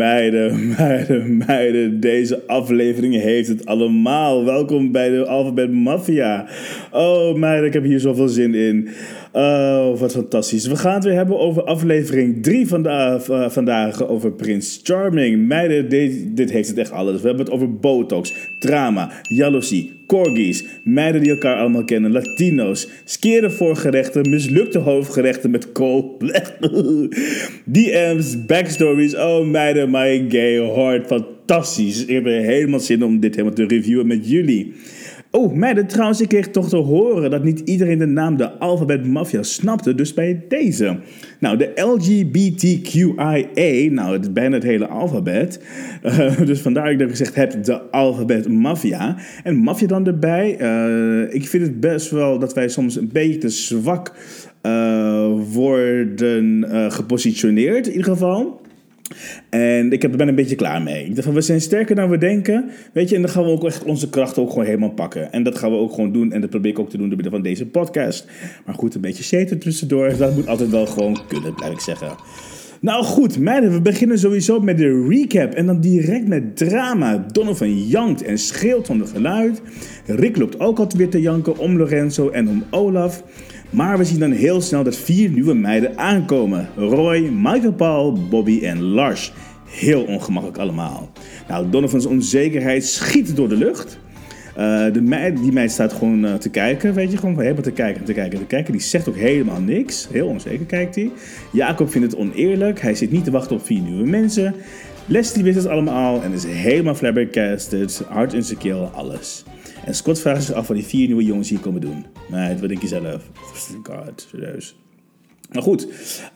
meiden, meiden, meiden. Deze aflevering heeft het allemaal. Welkom bij de Alphabet Mafia. Oh meiden, ik heb hier zoveel zin in. Oh, wat fantastisch. We gaan het weer hebben over aflevering 3 vanda uh, vandaag. Over Prins Charming. Meiden, dit, dit, heeft het echt alles. We hebben het over botox, drama, jaloezie, corgis. Meiden die elkaar allemaal kennen. Latino's, skeren voorgerechten, mislukte hoofdgerechten met kool. DM's, backstories. Oh meiden, my gay heart. Fantastisch. Ik heb helemaal zin om dit helemaal te reviewen met jullie. Oh, meiden, trouwens, ik kreeg toch te horen dat niet iedereen de naam de Alphabet Mafia snapte, dus bij deze. Nou, de LGBTQIA, nou, het is bijna het hele alfabet. Uh, dus vandaar dat ik gezegd heb, de Alphabet Mafia. En mafia dan erbij. Uh, ik vind het best wel dat wij soms een beetje te zwak uh, worden gepositioneerd, in ieder geval. En ik ben een beetje klaar mee. Ik dacht van, we zijn sterker dan we denken. Weet je, en dan gaan we ook echt onze krachten ook gewoon helemaal pakken. En dat gaan we ook gewoon doen. En dat probeer ik ook te doen door middel van deze podcast. Maar goed, een beetje shit tussendoor. Dat moet altijd wel gewoon kunnen, blijf ik zeggen. Nou goed, meiden, we beginnen sowieso met de recap. En dan direct met drama. Donovan jankt en schreeuwt van de geluid. Rick loopt ook altijd weer te janken om Lorenzo en om Olaf. Maar we zien dan heel snel dat vier nieuwe meiden aankomen. Roy, Michael Paul, Bobby en Lars. Heel ongemakkelijk allemaal. Nou, Donovan's onzekerheid schiet door de lucht. Uh, de meid, die meid staat gewoon uh, te kijken, weet je, gewoon helemaal te kijken, te kijken, te kijken. Die zegt ook helemaal niks. Heel onzeker kijkt hij. Jacob vindt het oneerlijk. Hij zit niet te wachten op vier nieuwe mensen. Leslie wist het allemaal en is helemaal flabbergasted. Hard insecure, alles. En Scott vraagt zich af wat die vier nieuwe jongens hier komen doen. Nee, wat denk je zelf? God, serieus. Maar goed,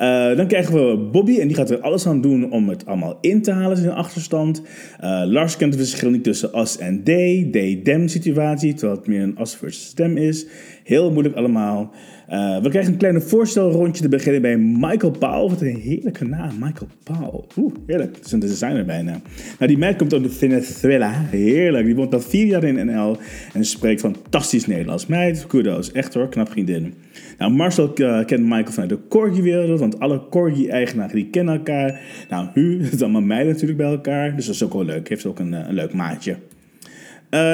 uh, dan krijgen we Bobby en die gaat er alles aan doen om het allemaal in te halen, zijn achterstand. Uh, Lars kent het verschil niet tussen as en they, they-them situatie, terwijl het meer een as versus them is. Heel moeilijk allemaal. Uh, we krijgen een kleine voorstelrondje te beginnen bij Michael Paul. Wat een heerlijke naam, Michael Paul. Oeh, heerlijk. Dat is een designer bijna. Nou, die meid komt uit Venezuela. Heerlijk. Die woont al vier jaar in NL en spreekt fantastisch Nederlands. Meid, kudos. Echt hoor, knap vriendin. Nou, Marcel uh, kent Michael vanuit de Corgi-wereld, want alle Corgi-eigenaren die kennen elkaar. Nou, het is allemaal meiden natuurlijk bij elkaar, dus dat is ook wel leuk. Heeft ook een, een leuk maatje.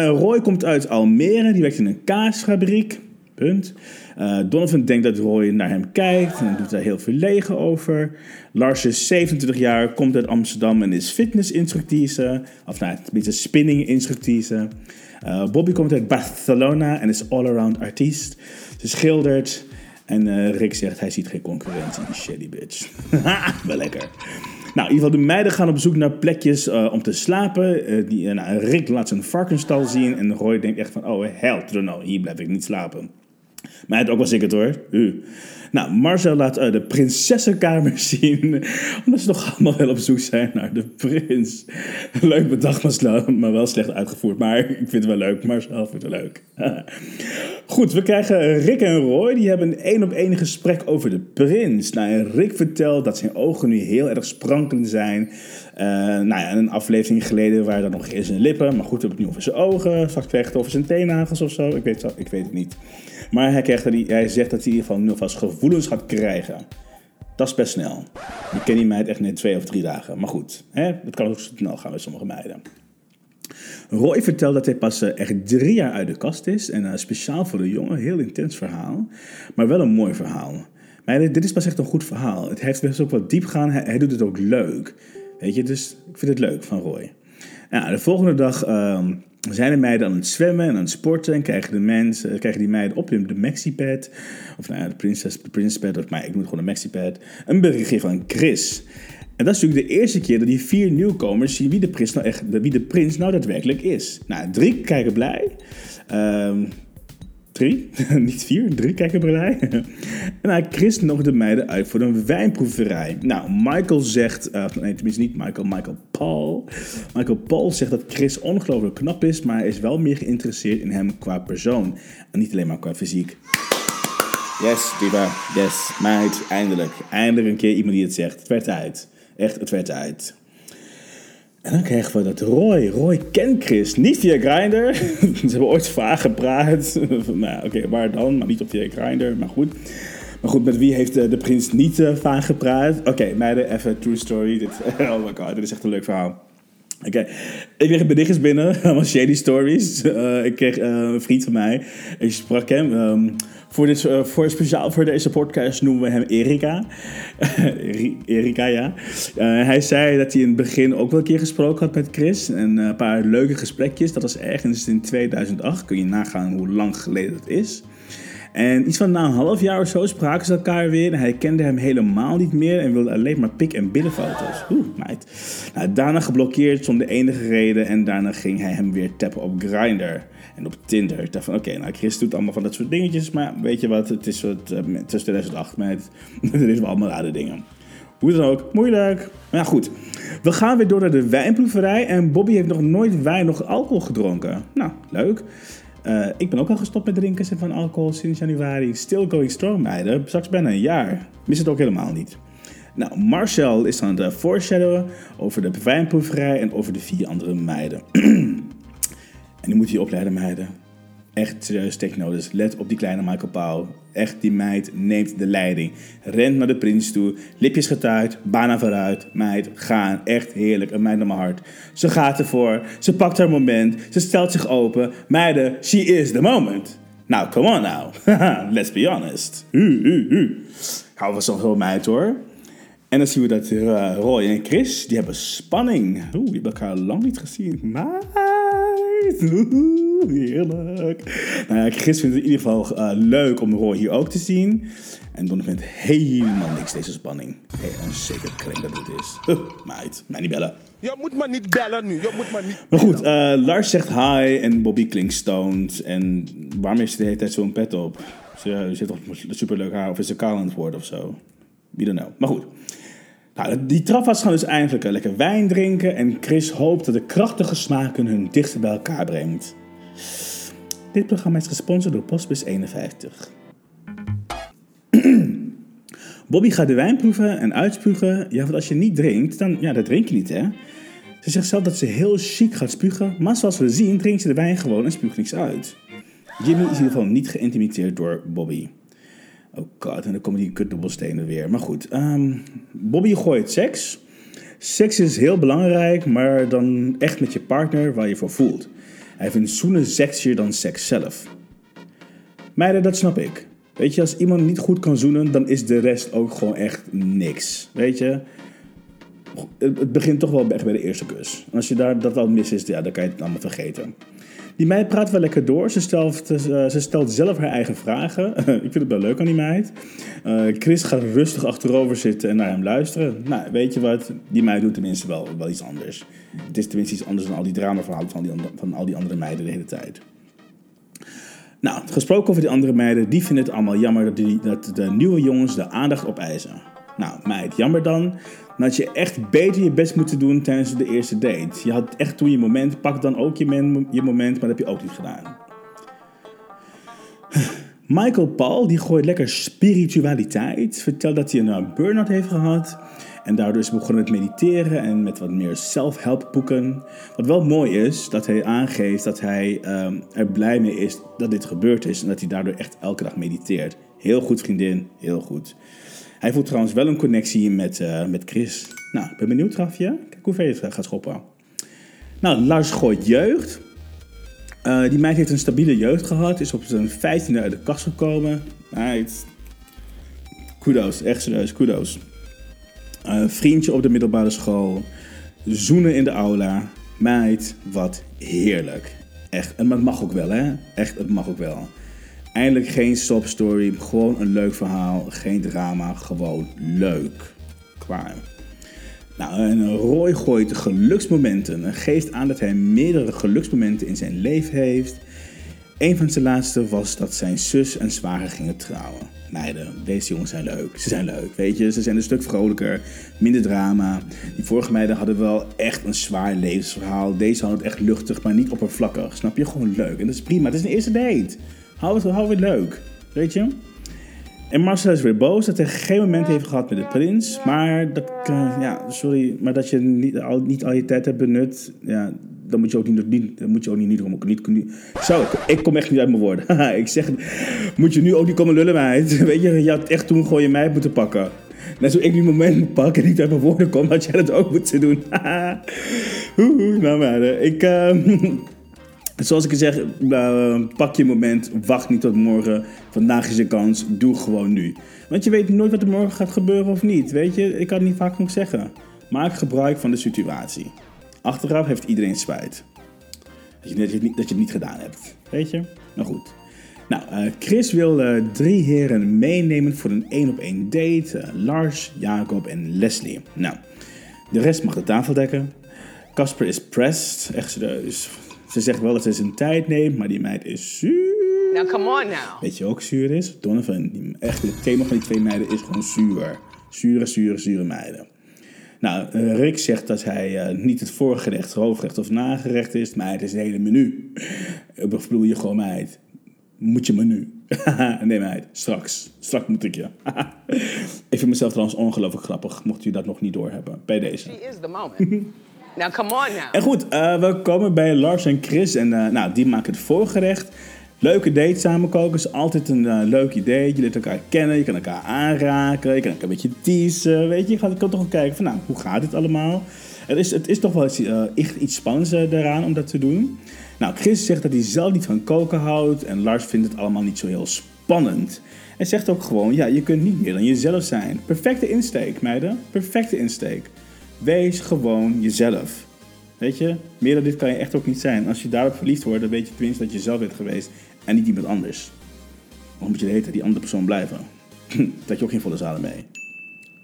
Roy komt uit Almere, die werkt in een kaasfabriek. Punt. Uh, Donovan denkt dat Roy naar hem kijkt en doet daar heel verlegen over. Lars is 27 jaar, komt uit Amsterdam en is fitnessinstructrice. Of nou, beetje spinning-instructrice. Uh, Bobby komt uit Barcelona en is all-around artiest. Ze schildert. En uh, Rick zegt hij ziet geen concurrentie, shitty bitch. Wel lekker. Nou, in ieder geval, de meiden gaan op zoek naar plekjes om te slapen. Die, nou, Rick laat zijn varkenstal zien en Roy denkt echt van, oh hell hier blijf ik niet slapen. Maar had ook wel zeker hoor. U. Nou, Marcel laat de prinsessenkamer zien. Omdat ze nog allemaal wel op zoek zijn naar de prins. Leuk bedacht, maar wel slecht uitgevoerd. Maar ik vind het wel leuk. Marcel vindt het leuk. Goed, we krijgen Rick en Roy. Die hebben een één op één gesprek over de prins. Nou, Rick vertelt dat zijn ogen nu heel erg sprankelend zijn. Uh, nou ja, een aflevering geleden waren er nog eens zijn lippen. Maar goed, we hebben het nu over zijn ogen. Straks krijgt over zijn teennagels of zo. Ik weet, ik weet het niet. Maar hij, krijgt, hij zegt dat hij in ieder geval nu alvast gevoelens gaat krijgen. Dat is best snel. Je ken die meid echt net twee of drie dagen. Maar goed, hè, het kan ook snel gaan met sommige meiden. Roy vertelt dat hij pas eh, echt drie jaar uit de kast is. En uh, speciaal voor de jongen, heel intens verhaal. Maar wel een mooi verhaal. Maar dit is pas echt een goed verhaal. Het heeft best ook wat diep gaan. Hij, doet het ook leuk. Weet je, dus ik vind het leuk van Roy. Nou, de volgende dag uh, zijn de meiden aan het zwemmen en aan het sporten. En krijgen, de mensen, krijgen die meiden op hun de maxipad. Of nou ja, de prinses, de prinspad. Of maar ik moet gewoon een maxipad. Een berichtje van Chris. En dat is natuurlijk de eerste keer dat die vier nieuwkomers zien wie de prins nou, echt, wie de prins nou daadwerkelijk is. Nou, drie kijken blij. Um, drie, niet vier, drie kijken blij. en hij Chris nog de meiden uit voor een wijnproeverij. Nou, Michael zegt, uh, nee tenminste niet Michael, Michael Paul. Michael Paul zegt dat Chris ongelooflijk knap is, maar hij is wel meer geïnteresseerd in hem qua persoon. En niet alleen maar qua fysiek. Yes, Diva, yes, meid, eindelijk. Eindelijk een keer iemand die het zegt. Het werd uit. Echt, het werd uit. En dan krijgen we dat Roy. Roy kent Chris. Niet via Grindr. Ze hebben ooit vaag gepraat. nou, oké, okay, waar dan? Maar niet op via Grindr, maar goed. Maar goed, met wie heeft de, de prins niet uh, vaak gepraat? Oké, meiden, even true story. Dit, oh my god, dit is echt een leuk verhaal. Oké, ik kreeg berichtjes binnen, allemaal shady stories. Uh, ik kreeg een vriend van mij, ik sprak hem. Um, voor, dit, uh, voor, speciaal voor deze podcast noemen we hem Erika. Erika, ja. hij zei dat hij in het begin ook wel een keer gesproken had met Chris. En een paar leuke gesprekjes. Dat was ergens in 2008. Kun je nagaan hoe lang geleden dat is. En iets van na een half jaar of zo spraken ze elkaar weer. En hij kende hem helemaal niet meer en wilde alleen maar pik- en billenfoto's. Oeh, meid. Nou, daarna geblokkeerd zonder enige reden. En daarna ging hij hem weer tappen op Grindr en op Tinder. Ik dacht van, oké, nou, Chris doet allemaal van dat soort dingetjes. Maar weet je wat, het is wat, uh, tussen 2008, meid. er is wel allemaal rare dingen. Hoe dan ook, moeilijk. Maar ja, goed. We gaan weer door naar de wijnproeverij. En Bobby heeft nog nooit wijn, nog alcohol gedronken. Nou, leuk. Uh, ik ben ook al gestopt met drinken van alcohol sinds januari. Still going strong, meiden. Straks bijna een jaar. Mis het ook helemaal niet. Nou, Marcel is aan het foreshadowen over de wijnproeverij en over de vier andere meiden. en die moet je opleiden, meiden. Echt serieus technodes. Let op die kleine Michael Pauw. Echt, die meid neemt de leiding. Rent naar de prins toe. Lipjes getuigd. Bana vooruit. Meid, gaan. Echt heerlijk. Een meid naar mijn hart. Ze gaat ervoor. Ze pakt haar moment. Ze stelt zich open. Meiden, she is the moment. Nou, come on now. Let's be honest. Uh, uh, uh. Hou van zo'n meid hoor. En dan zien we dat uh, Roy en Chris, die hebben spanning. Oeh, die hebben elkaar lang niet gezien. Maar heerlijk. Nou ja, Chris vindt het in ieder geval uh, leuk om Roy hier ook te zien. En Don vindt helemaal niks deze spanning. Hey, en zeker kring dat het is. Uh, meid, mij niet bellen. Je moet maar niet bellen nu. Je moet maar niet Maar goed, uh, Lars zegt hi en Bobby klinkt stoned. En waarom heeft ze de hele tijd zo'n pet op? Ze zit toch superleuk haar of is ze kaal aan het worden of zo? We don't know. Maar goed. Nou, die trafas gaan dus eigenlijk lekker wijn drinken en Chris hoopt dat de krachtige smaken hun dichter bij elkaar brengt. Dit programma is gesponsord door Postbus 51. Bobby gaat de wijn proeven en uitspugen. Ja, want als je niet drinkt, dan ja, dat drink je niet, hè? Ze zegt zelf dat ze heel chic gaat spugen, maar zoals we zien drinkt ze de wijn gewoon en spuugt niks uit. Jimmy is in ieder geval niet geïntimideerd door Bobby. Oh god, en dan komen die kutdubbelstenen weer. Maar goed, um, Bobby gooit seks. Seks is heel belangrijk, maar dan echt met je partner waar je voor voelt. Hij vindt zoenen sexier dan seks zelf. Meiden, dat snap ik. Weet je, als iemand niet goed kan zoenen, dan is de rest ook gewoon echt niks. Weet je? Het begint toch wel echt bij de eerste kus. En als je daar dat al mis is, ja, dan kan je het allemaal vergeten. Die meid praat wel lekker door. Ze stelt, uh, ze stelt zelf haar eigen vragen. ik vind het wel leuk aan die meid. Uh, Chris gaat rustig achterover zitten en naar hem luisteren. Nou, weet je wat? Die meid doet tenminste wel, wel iets anders. Het is tenminste iets anders dan al die dramaverhalen van, van al die andere meiden de hele tijd. Nou, gesproken over die andere meiden, die vinden het allemaal jammer dat, die, dat de nieuwe jongens de aandacht opeisen. Nou, meid, jammer dan dat je echt beter je best moeten doen tijdens de eerste date. Je had echt toen je moment, pak dan ook je, je moment, maar dat heb je ook niet gedaan. Michael Paul, die gooit lekker spiritualiteit. Vertelt dat hij een burn-out heeft gehad. En daardoor is begonnen met mediteren en met wat meer self-help boeken. Wat wel mooi is, dat hij aangeeft dat hij um, er blij mee is dat dit gebeurd is. En dat hij daardoor echt elke dag mediteert. Heel goed vriendin, heel goed. Hij voelt trouwens wel een connectie met, uh, met Chris. Nou, ik ben benieuwd, Rafje. Kijk hoe ver je gaat schoppen. Nou, Lars gooit jeugd. Uh, die meid heeft een stabiele jeugd gehad. Is op zijn 15e uit de kast gekomen. Meid. Kudos, echt serieus, kudos. Uh, vriendje op de middelbare school. Zoenen in de aula. Meid, wat heerlijk. Echt, en het mag ook wel, hè? Echt, het mag ook wel. Eindelijk geen stopstory, gewoon een leuk verhaal, geen drama, gewoon leuk. Klaar. Nou, en Roy gooit geluksmomenten en geeft aan dat hij meerdere geluksmomenten in zijn leven heeft. Een van zijn laatste was dat zijn zus en zwager gingen trouwen. Meiden, deze jongens zijn leuk. Ze zijn leuk, weet je. Ze zijn een stuk vrolijker, minder drama. Die vorige meiden hadden wel echt een zwaar levensverhaal. Deze hadden het echt luchtig, maar niet oppervlakkig. Snap je? Gewoon leuk. En dat is prima. Het is een eerste date. Hou het, hou leuk, weet je? En Marcel is weer boos dat hij geen moment heeft gehad met de prins. Maar dat, uh, ja, sorry, maar dat je niet al, je tijd hebt benut, ja, dan moet je ook niet, niet, moet je ook niet, niet, niet, niet Zo, ik kom echt niet uit mijn woorden. Ik zeg, moet je nu ook niet komen lullen, meid. Weet je, je had echt toen gewoon je meid moeten pakken. Net zoals ik die moment pakken en niet uit mijn woorden kom, had jij dat ook moeten doen. Oeh, nou maar, eh, ik... ehm, Zoals ik zeg, eh, pak je moment, wacht niet tot morgen. Vandaag is je kans, doe gewoon nu. Want je weet nooit wat er morgen gaat gebeuren of niet. Weet je, ik kan het niet vaak genoeg zeggen. Maak gebruik van de situatie. Achteraf heeft iedereen spijt. Dat je, dat je, dat je het niet gedaan hebt. Weet je? Nou goed. Nou, eh, Chris wil eh, drie heren meenemen voor een één op één date. Lars, Jacob en Leslie. Nou, de rest mag de tafel dekken. Casper is pressed. Echt serieus. Ze zegt wel dat ze zijn tijd neemt, maar die meid is zuur. Now come on now. Weet je ook zuur is? Donovan, die, echt, het thema van die twee meiden is gewoon zuur. Zure, zure, zure meiden. Nou, eh, Rick zegt dat hij eh, niet het voorgerecht, hoofdgerecht of nagerecht is, maar het is een hele menu. Ik bedoel je gewoon meid. Moet je menu? nee meid, straks. Straks moet ik je. ik vind mezelf trouwens ongelooflijk grappig, mocht u dat nog niet doorhebben. Bij deze. She is the moment. now come on now. En goed, eh, we komen bij Lars en Chris. En eh, nou, die maken het voorgerecht. Leuke date samen koken is altijd een eh, leuk idee. Je leert elkaar kennen, je kan elkaar aanraken, je kan elkaar een beetje teasen. Weet je, je je kan toch wel kijken van, nou, hoe gaat dit allemaal? Het is, het is toch wel echt iets spannends daaraan om dat te doen. Nou, Chris zegt dat hij zelf niet van koken houdt. En Lars vindt het allemaal niet zo heel spannend. En zegt ook gewoon, ja, je kunt niet meer dan jezelf zijn. Perfecte insteek, meiden. Perfecte insteek. Wees gewoon jezelf. Weet je, meer dan dit kan je echt ook niet zijn. Als je daarop verliefd wordt, dan weet je tenminste dat je zelf bent geweest en niet iemand anders. Dan moet je de hele die andere persoon blijven. dat je ook geen volle zalen mee.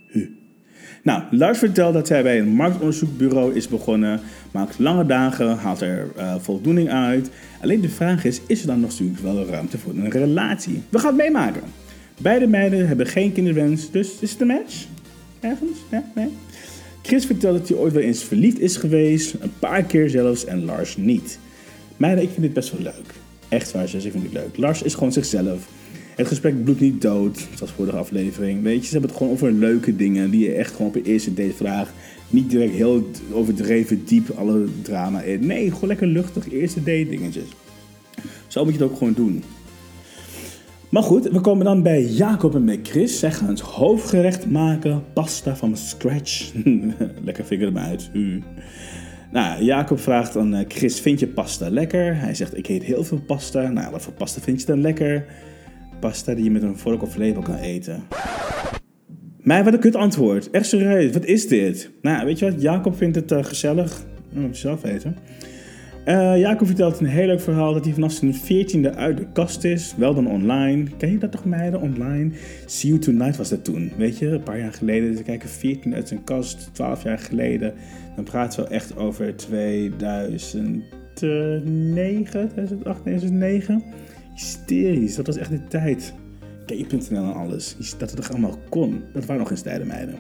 Hu. Nou, Lars vertelt dat hij bij een marktonderzoekbureau is begonnen, maakt lange dagen, haalt er eh, voldoening uit. Alleen de vraag is, is er dan nog natuurlijk wel ruimte voor een relatie? We gaan het meemaken. Beide meiden hebben geen kinderwens, dus is het een match? Ergens? Ja? Nee? Chris vertelt dat hij ooit wel eens verliefd is geweest, een paar keer zelfs, en Lars niet. Meiden, ik vind dit best wel leuk. Echt waar, zus, ik vind het leuk. Lars is gewoon zichzelf. Het gesprek bloedt niet dood, zoals vorige aflevering. Weet je, ze hebben het gewoon over leuke dingen die je echt gewoon op je eerste date vraagt. Niet direct heel overdreven diep alle drama in. Nee, gewoon lekker luchtig eerste date dingetjes. Zo moet je het ook gewoon doen. Maar goed, we komen dan bij Jacob en bij Chris. Zij gaan het hoofdgerecht maken, pasta van scratch. lekker figure hem uit. Nou, Jacob vraagt aan eh, Chris, vind je pasta lekker? Hij zegt, ik eet heel veel pasta. Nou, wat voor pasta vind je dan lekker? Pasta die je met een vork of lepel kan eten. Maar wat een kut antwoord. Echt serieus, wat is dit? Nou, weet je wat? Jacob vindt het eh, gezellig. Dat moet je zelf weten. Eh, Jacob vertelt een heel leuk verhaal dat hij vanaf zijn veertiende uit de kast is. Wel dan online. Ken je dat toch meiden, online? See You Tonight was dat toen. Weet je, een paar jaar geleden. Ze kijken 14 uit zijn kast, 12 jaar geleden. Dan praten we echt over 2009, 2008, 2009. Hysterisch, dat was echt de tijd. Kijk.nl en alles. Dat het toch allemaal kon. Dat waren nog geen tijden, meiden.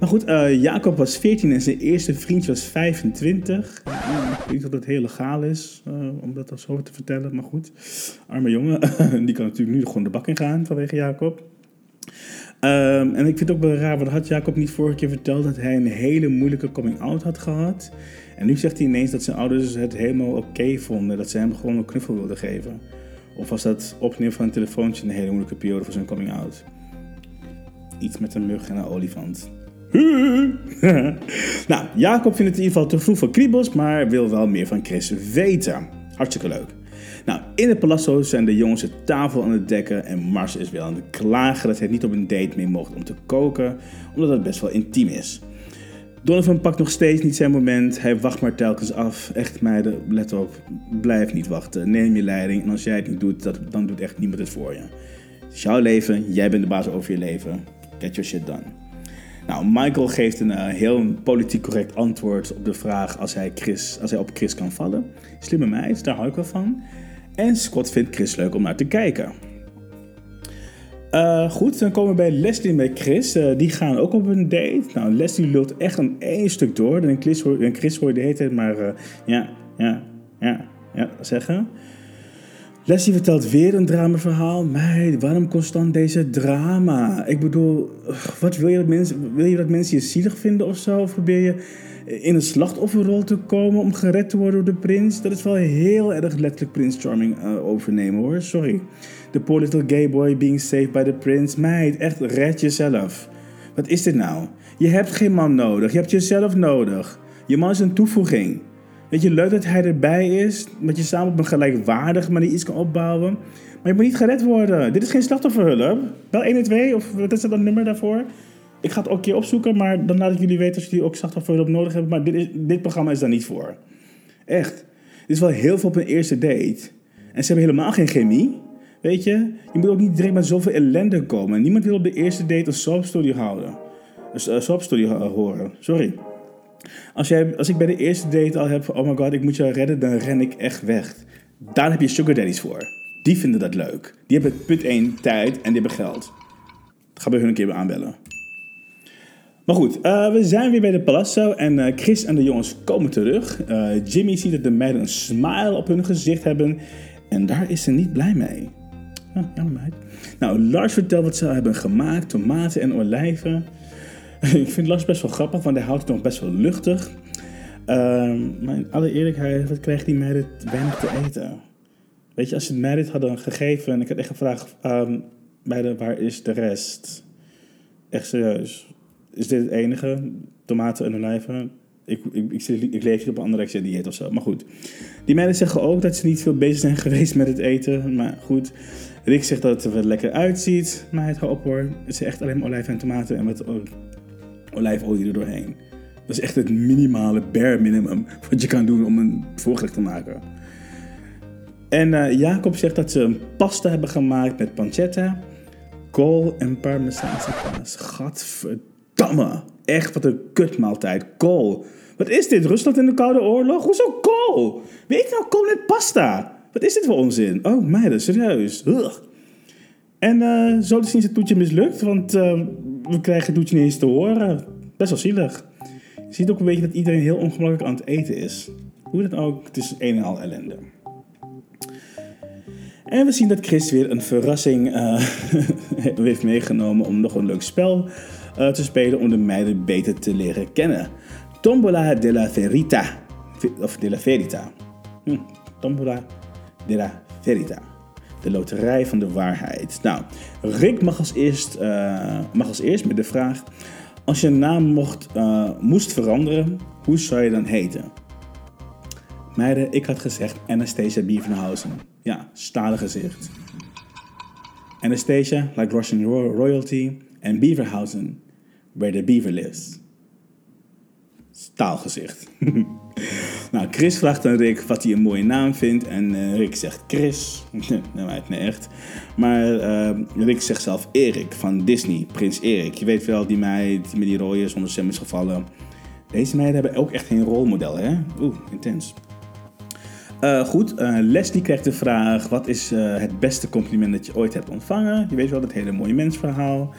Maar goed, eh, Jacob was 14 en zijn eerste vriendje was 25. Ja, ik of dat heel legaal is eh, om dat zo te vertellen, maar goed. Arme jongen, die kan natuurlijk nu gewoon de bak in gaan vanwege Jacob. Ehm, en ik vind het ook wel raar, want had Jacob niet vorige keer verteld dat hij een hele moeilijke coming-out had gehad? En nu zegt hij ineens dat zijn ouders het helemaal oké vonden, dat ze hem gewoon een knuffel wilden geven. Of was dat opnemen van een telefoontje een hele moeilijke periode voor zijn coming-out? Iets met een mug en een olifant. nou, Jacob vindt het in ieder geval te vroeg voor kriebels, maar wil wel meer van Chris weten. Hartstikke leuk. Nou, in het palazzo zijn de jongens de tafel aan het dekken en Mars is wel aan het klagen dat hij niet op een date mee mocht om te koken, omdat het best wel intiem is. Donovan pakt nog steeds niet zijn moment. Hij wacht maar telkens af. Echt meiden, let op. Blijf niet wachten. Neem je leiding. En als jij het niet doet, dat, dan doet echt niemand het voor je. Het is jouw leven. Jij bent de baas over je leven. Get your shit done. Nou, Michael geeft een eh, heel politiek correct antwoord op de vraag als hij, Chris, als hij op Chris kan vallen. Slimme meid, daar hou ik wel van. En Scott vindt Chris leuk om naar te kijken. Eh, goed, dan komen we bij Leslie bij Chris. Eh, die gaan ook op een date. Nou, Leslie lult echt een één stuk door. En Chris hoor, Chris de maar ja, ja, ja, ja zeggen. Leslie vertelt weer een dramaverhaal. Meid, waarom constant deze drama? Ik bedoel, wat wil je dat mensen, wil je dat mensen je zielig vinden of zo? Of probeer je in een slachtofferrol te komen om gered te worden door de prins? Dat is wel heel erg letterlijk Prince Charming uh, overnemen hoor. Sorry. The poor little gay boy being saved by the prince. Meid, echt red jezelf. Wat is dit nou? Je hebt geen man nodig. Je hebt jezelf nodig. Je man is een toevoeging. Weet je, leuk dat hij erbij is. Dat je samen op een gelijkwaardige manier iets kan opbouwen. Maar je moet niet gered worden. Dit is geen slachtofferhulp. Bel 112 of wat is dat een nummer daarvoor? Ik ga het ook een keer opzoeken, maar dan laat ik jullie weten als jullie ook slachtofferhulp nodig hebben. Maar dit, is, dit programma is daar niet voor. Echt. Dit is wel heel veel op een eerste date. En ze hebben helemaal geen chemie. Weet je? Je moet ook niet direct met zoveel ellende komen. Niemand wil op de eerste date een soapstory houden. Een soapstory horen. Sorry. Als, jij, als ik bij de eerste date al heb, oh my god, ik moet jou redden, dan ren ik echt weg. Daar heb je sugar daddies voor. Die vinden dat leuk. Die hebben punt 1 tijd en die hebben geld. Ga bij hun een keer aanbellen. Maar goed, uh, we zijn weer bij de Palazzo en uh, Chris en de jongens komen terug. Uh, Jimmy ziet dat de meiden een smile op hun gezicht hebben en daar is ze niet blij mee. Oh, jammer meid. Nou, Lars vertelt wat ze hebben gemaakt, tomaten en olijven. ik vind Lars best wel grappig, want hij houdt het nog best wel luchtig. Um, maar in alle eerlijkheid, wat krijgen die meiden weinig te eten? Weet je, als ze het mij dit hadden gegeven en ik had echt gevraagd, um, meiden, waar is de rest? Echt serieus. Is dit het enige? Tomaten en olijven? Ik, ik, ik, ik leef op een anorexia dieet of zo. Maar goed. Die meiden zeggen ook dat ze niet veel bezig zijn geweest met het eten. Maar goed. Rick zegt dat het er wel lekker uitziet. Maar het op hoor. Het is echt alleen maar olijven en tomaten en wat olijfolie er doorheen. Dat is echt het minimale bare minimum wat je kan doen om een voorgerecht te maken. En uh, Jacob zegt dat ze een pasta hebben gemaakt met pancetta, kool en parmezaanse kaas. Gadverdamme. Echt wat een kutmaaltijd. Kool. Wat is dit? Rusland in de Koude Oorlog? Hoezo kool? Weet nou kool met pasta? Wat is dit voor onzin? Oh meiden, serieus. En uh, zo is het toetje mislukt, want uh, we krijgen het toetje niet eens te horen. Best wel zielig. Je ziet ook een beetje dat iedereen heel ongemakkelijk aan het eten is. Hoe dan ook, het is een en al ellende. En we zien dat Chris weer een verrassing uh, heeft meegenomen om nog een leuk spel uh, te spelen om de meiden beter te leren kennen. Tombola de la Verita. Of de la Verita. Hm, Tombola de la Verita. De loterij van de waarheid. Nou, Rick mag als eerst, uh, mag als eerst met de vraag: Als je naam mocht, uh, moest veranderen, hoe zou je dan heten? Meiden, ik had gezegd Anastasia Bievenhausen. Ja, stalen gezicht. Anastasia, like Russian royalty, en Beaverhausen, where the beaver lives. Staalgezicht. nou, Chris vraagt aan Rick wat hij een mooie naam vindt. En uh, Rick zegt Chris. nee, nee, echt. Maar uh, Rick zegt zelf Erik van Disney. Prins Erik. Je weet wel, die meid met die rode zonder stem is gevallen. Deze meiden hebben ook echt geen rolmodel, hè? Oeh, intens. Uh, goed, Leslie krijgt de vraag: wat is het beste compliment dat je ooit hebt ontvangen? Je weet wel, dat hele mooie mensverhaal.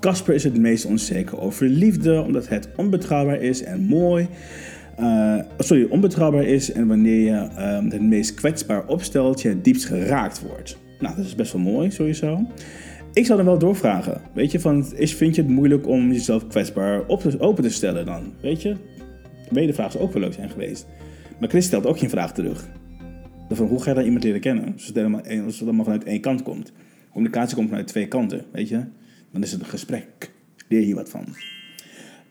Casper is het meest onzeker over liefde, omdat het onbetrouwbaar is en mooi. sorry, onbetrouwbaar is en wanneer je het meest kwetsbaar opstelt, je het diepst geraakt wordt. Nou, dat is best wel mooi, sowieso. Ik zou dan wel doorvragen. Weet je, van, is, vind je het moeilijk om jezelf kwetsbaar op te, open te stellen dan? Weet je? Wedervraag zou ook wel leuk zijn geweest. Maar Chris stelt ook geen vraag terug. Van hoe ga je dan iemand leren kennen? Helemaal, als het allemaal vanuit één kant komt. Communicatie komt vanuit twee kanten, weet je? Dan is het een gesprek. Leer hier wat van.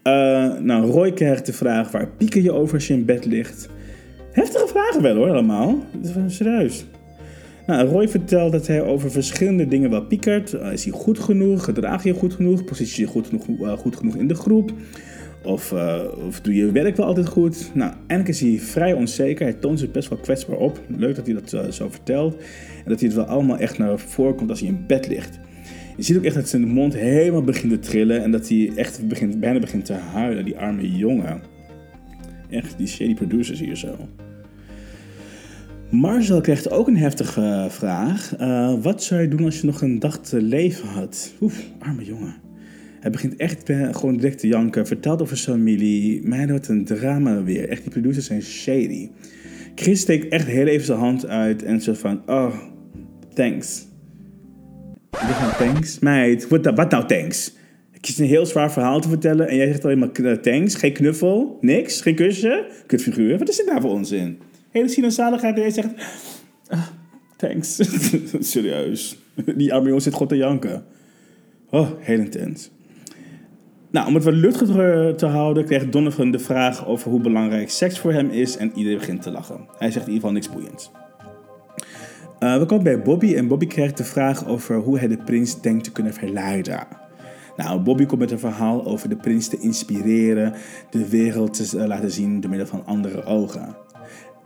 Uh, nou, Roy krijgt de vraag: waar pieker je over als je in bed ligt? Heftige vragen wel hoor, allemaal. Serieus. Nou, Roy vertelt dat hij over verschillende dingen wel piekert. Uh, is hij goed genoeg? Gedraag je goed genoeg? Positie je goed genoeg, uh, goed genoeg in de groep? Of, of doe je werk wel altijd goed? Nou, eigenlijk is hij vrij onzeker. Hij toont zich best wel kwetsbaar op. Leuk dat hij dat zo vertelt. En dat hij het wel allemaal echt naar voren komt als hij in bed ligt. Je ziet ook echt dat zijn mond helemaal begint te trillen. En dat hij echt begint, bijna begint te huilen, die arme jongen. Echt, die shady producers hier zo. Marcel krijgt ook een heftige vraag. Uh, wat zou je doen als je nog een dag te leven had? Oef, arme jongen. Hij begint echt gewoon direct te janken. Vertelt over zijn familie. Mij wordt een drama weer. Echt, die producers zijn shady. Chris steekt echt heel even zijn hand uit en zo van, oh, thanks. Van, thanks? Meid, wat, wat nou thanks? Ik kies een heel zwaar verhaal te vertellen en jij zegt alleen maar eh, thanks, geen knuffel, niks, geen kusje, kutfiguur. Wat is dit nou voor onzin? Hele sinaasaligheid en jij zegt, ah, thanks. Serieus. Die arme jongen zit gewoon te janken. Oh, heel intens. Nou, om het wat luchtig te houden, kreeg Donovan de vraag over hoe belangrijk seks voor hem is en iedereen begint te lachen. Hij zegt in ieder geval niks boeiends. Uh, we komen bij Bobby en Bobby krijgt de vraag over hoe hij de prins denkt te kunnen verleiden. Nou, Bobby komt met een verhaal over de prins te inspireren, de wereld te uh, laten zien door middel van andere ogen.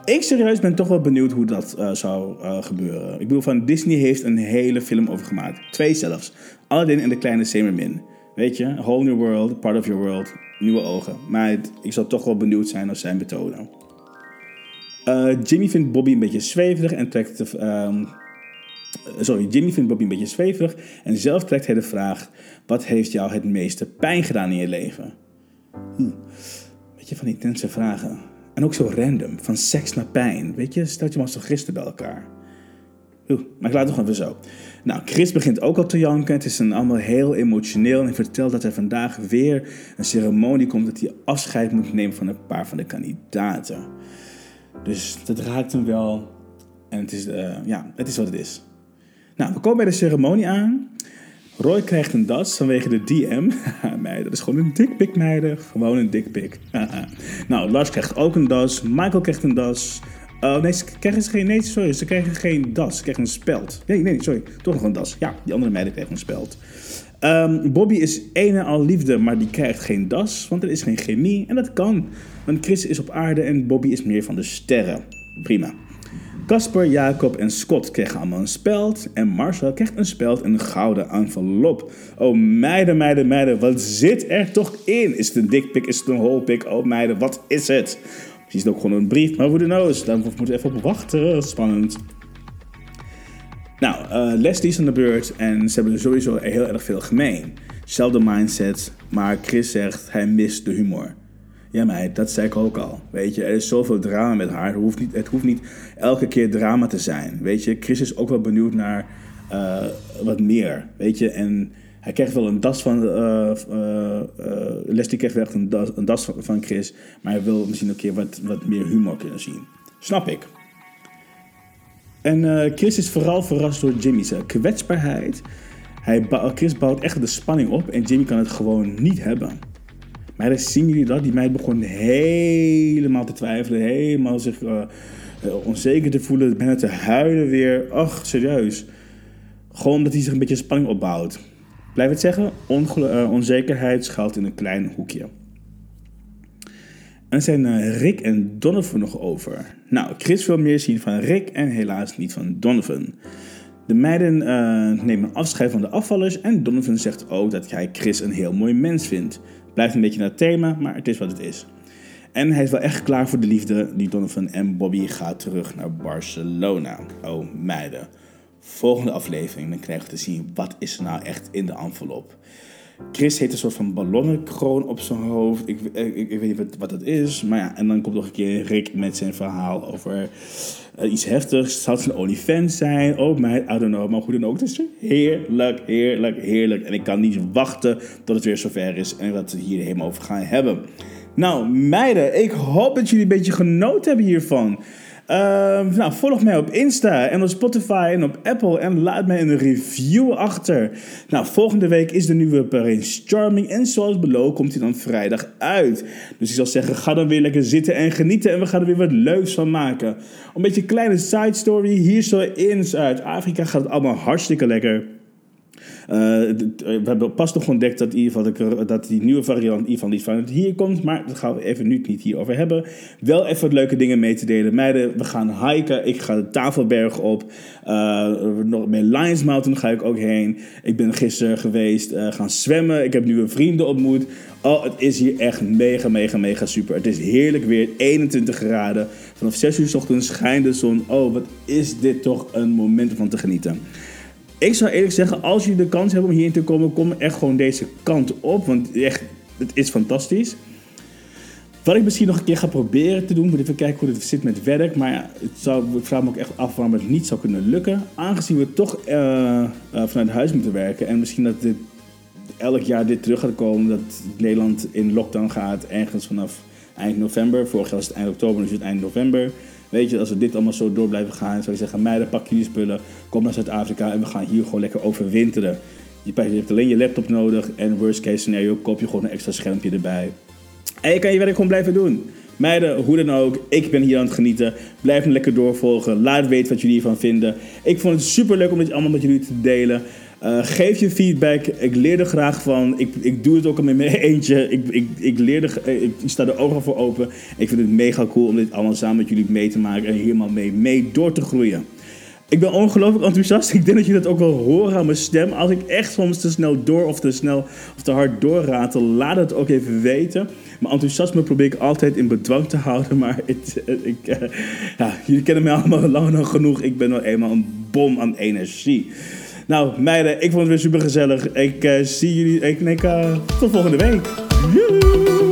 Ik serieus ben toch wel benieuwd hoe dat uh, zou gebeuren. Ik bedoel, van Disney heeft een hele film over gemaakt. Twee zelfs. Aladdin en de kleine Zemermin. Weet je, whole new world, part of your world, nieuwe ogen. Maar ik zou toch wel benieuwd zijn naar zijn methode. Uh, Jimmy vindt Bobby een beetje zweverig en trekt de. Uh, sorry, Jimmy vindt Bobby een beetje zweverig en zelf trekt hij de vraag: wat heeft jou het meeste pijn gedaan in je leven? Hm. Weet je, van die intense vragen. En ook zo random, van seks naar pijn. Weet je, stel je maar zo gisteren bij elkaar. Maar ik laat het nog even zo. Nou, Chris begint ook al te janken. Het is een allemaal heel emotioneel. En vertelt dat er vandaag weer een ceremonie komt dat hij afscheid moet nemen van een paar van de kandidaten. Dus dat raakt hem wel. En het is, uh, ja, het is wat het is. Nou, we komen bij de ceremonie aan. Roy krijgt een das vanwege de DM. meiden, dat is gewoon een dikpik, meiden. Gewoon een dikpik. nou, Lars krijgt ook een das. Michael krijgt een das. Oh nee, ze krijgen geen. Nee, sorry, ze krijgen geen das. Ze krijgen een speld. Nee, nee, sorry. Toch nog een das. Ja, die andere meiden krijgen een speld. Um, Bobby is een en al liefde, maar die krijgt geen das, want er is geen chemie. En dat kan, want Chris is op aarde en Bobby is meer van de sterren. Prima. Casper, Jacob en Scott krijgen allemaal een speld. En Marcel krijgt een speld en een gouden envelop. Oh meiden, meiden, meiden, wat zit er toch in? Is het een dikpik? Is het een holpik? Oh meiden, wat is het? Het ook gewoon een brief, maar voor de nose. Daar moeten we even op wachten. Spannend. Nou, Leslie is aan de beurt en ze hebben sowieso heel erg veel gemeen. Zelfde mindset, maar Chris zegt hij mist de humor. Ja, meid, dat zei ik ook al. Weet je, er is zoveel drama met haar. Het hoeft niet, het hoeft niet elke keer drama te zijn. Weet je, Chris is ook wel benieuwd naar uh, wat meer. Weet je, en hij krijgt wel een das van. Uh, uh, Leslie krijgt wel echt een das, das van Chris. Maar hij wil misschien een keer wat, wat meer humor kunnen zien. Snap ik. En Chris is vooral verrast door Jimmy's kwetsbaarheid. Hij Chris bouwt echt de spanning op en Jimmy kan het gewoon niet hebben. Maar dan zien jullie dat? Die meid begon helemaal te twijfelen, helemaal zich onzeker te voelen, bijna te huilen weer. Ach, serieus. Gewoon omdat hij zich een beetje spanning opbouwt. Blijf het zeggen, onzekerheid schuilt in een klein hoekje. En zijn uh, Rick en Donovan nog over. Nou, Chris wil meer zien van Rick en helaas niet van Donovan. De meiden uh, nemen afscheid van de afvallers en Donovan zegt ook dat hij Chris een heel mooi mens vindt. Blijft een beetje naar het thema, maar het is wat het is. En hij is wel echt klaar voor de liefde die Donovan en Bobby gaat terug naar Barcelona. Oh meiden volgende aflevering dan krijgen we te zien wat is er nou echt in de envelop. Chris heeft een soort van ballonnenkroon op zijn hoofd. Ik, ik, ik, weet niet wat, dat is. Maar ja, en dan komt nog een keer Rick met zijn verhaal over uh, iets heftigs. Zou het een OnlyFans zijn? Oh, mij, I don't know. Maar hoe dan ook. Het is heerlijk, heerlijk, heerlijk. En ik kan niet wachten tot het weer zover is en wat we hier helemaal over gaan hebben. Nou, meiden, ik hoop dat jullie een beetje genoten hebben hiervan. Uh, nou, volg mij op Insta en op Spotify en op Apple en laat mij een review achter. Nou, volgende week is de nieuwe Prince Charming en zoals beloofd komt hij dan vrijdag uit. Dus ik zal zeggen, ga dan weer lekker zitten en genieten en we gaan er weer wat leuks van maken. Een beetje een kleine side story, hier zo in Zuid-Afrika gaat het allemaal hartstikke lekker. Uh, we hebben pas nog ontdekt dat, dat die nieuwe variant ieder niet van hier komt. Maar dat gaan we even nu niet hierover hebben. Wel even wat leuke dingen mee te delen. Meiden, we gaan hiken. Ik ga de Tafelberg op. Uh, nog bij Lions Mountain ga ik ook heen. Ik ben gisteren geweest uh, gaan zwemmen. Ik heb nieuwe vrienden ontmoet. Oh, het is hier echt mega, mega, mega super. Het is heerlijk weer. 21 graden. Vanaf 6 uur s ochtends schijnt de zon. Oh, wat is dit toch een moment om van te genieten. Ik zou eerlijk zeggen, als jullie de kans hebben om hierin te komen, kom echt gewoon deze kant op. Want echt, het is fantastisch. Wat ik misschien nog een keer ga proberen te doen, moet even kijken hoe het zit met werk. Maar ja, het zou, ik vraag me ook echt af waarom het niet zou kunnen lukken. Aangezien we toch uh, uh, vanuit huis moeten werken. En misschien dat dit elk jaar dit terug gaat komen. Dat Nederland in lockdown gaat ergens vanaf eind november. Vorig jaar was het eind oktober, nu is het eind november. Weet je, als we dit allemaal zo door blijven gaan, zou je zeggen: meiden, pak jullie spullen, kom naar Zuid-Afrika en we gaan hier gewoon lekker overwinteren. Je hebt alleen je laptop nodig en worst case scenario koop je gewoon een extra schermpje erbij. En je kan je werk gewoon blijven doen. Meiden, hoe dan ook, ik ben hier aan het genieten. Blijf me lekker doorvolgen. Laat weten wat jullie hiervan vinden. Ik vond het super leuk om dit allemaal met jullie te delen. Uh, geef je feedback. Ik leer er graag van. Ik, ik doe het ook al met mijn eentje. Ik, ik, ik, leer er, eh, ik sta er ogen voor open. Ik vind het mega cool om dit allemaal samen met jullie mee te maken en helemaal mee, mee door te groeien. Ik ben ongelooflijk enthousiast. Ik denk dat jullie dat ook wel horen aan mijn stem. Als ik echt soms te snel door of te snel of te hard doorratel, laat het ook even weten. Mijn enthousiasme probeer ik altijd in bedwang te houden. Maar ik, uh, ja, jullie kennen mij allemaal lang genoeg. Ik ben wel eenmaal een bom aan energie. Nou, meiden, ik vond het weer super gezellig. Ik eh, zie jullie. Ik, ik eh, tot volgende week. Doei!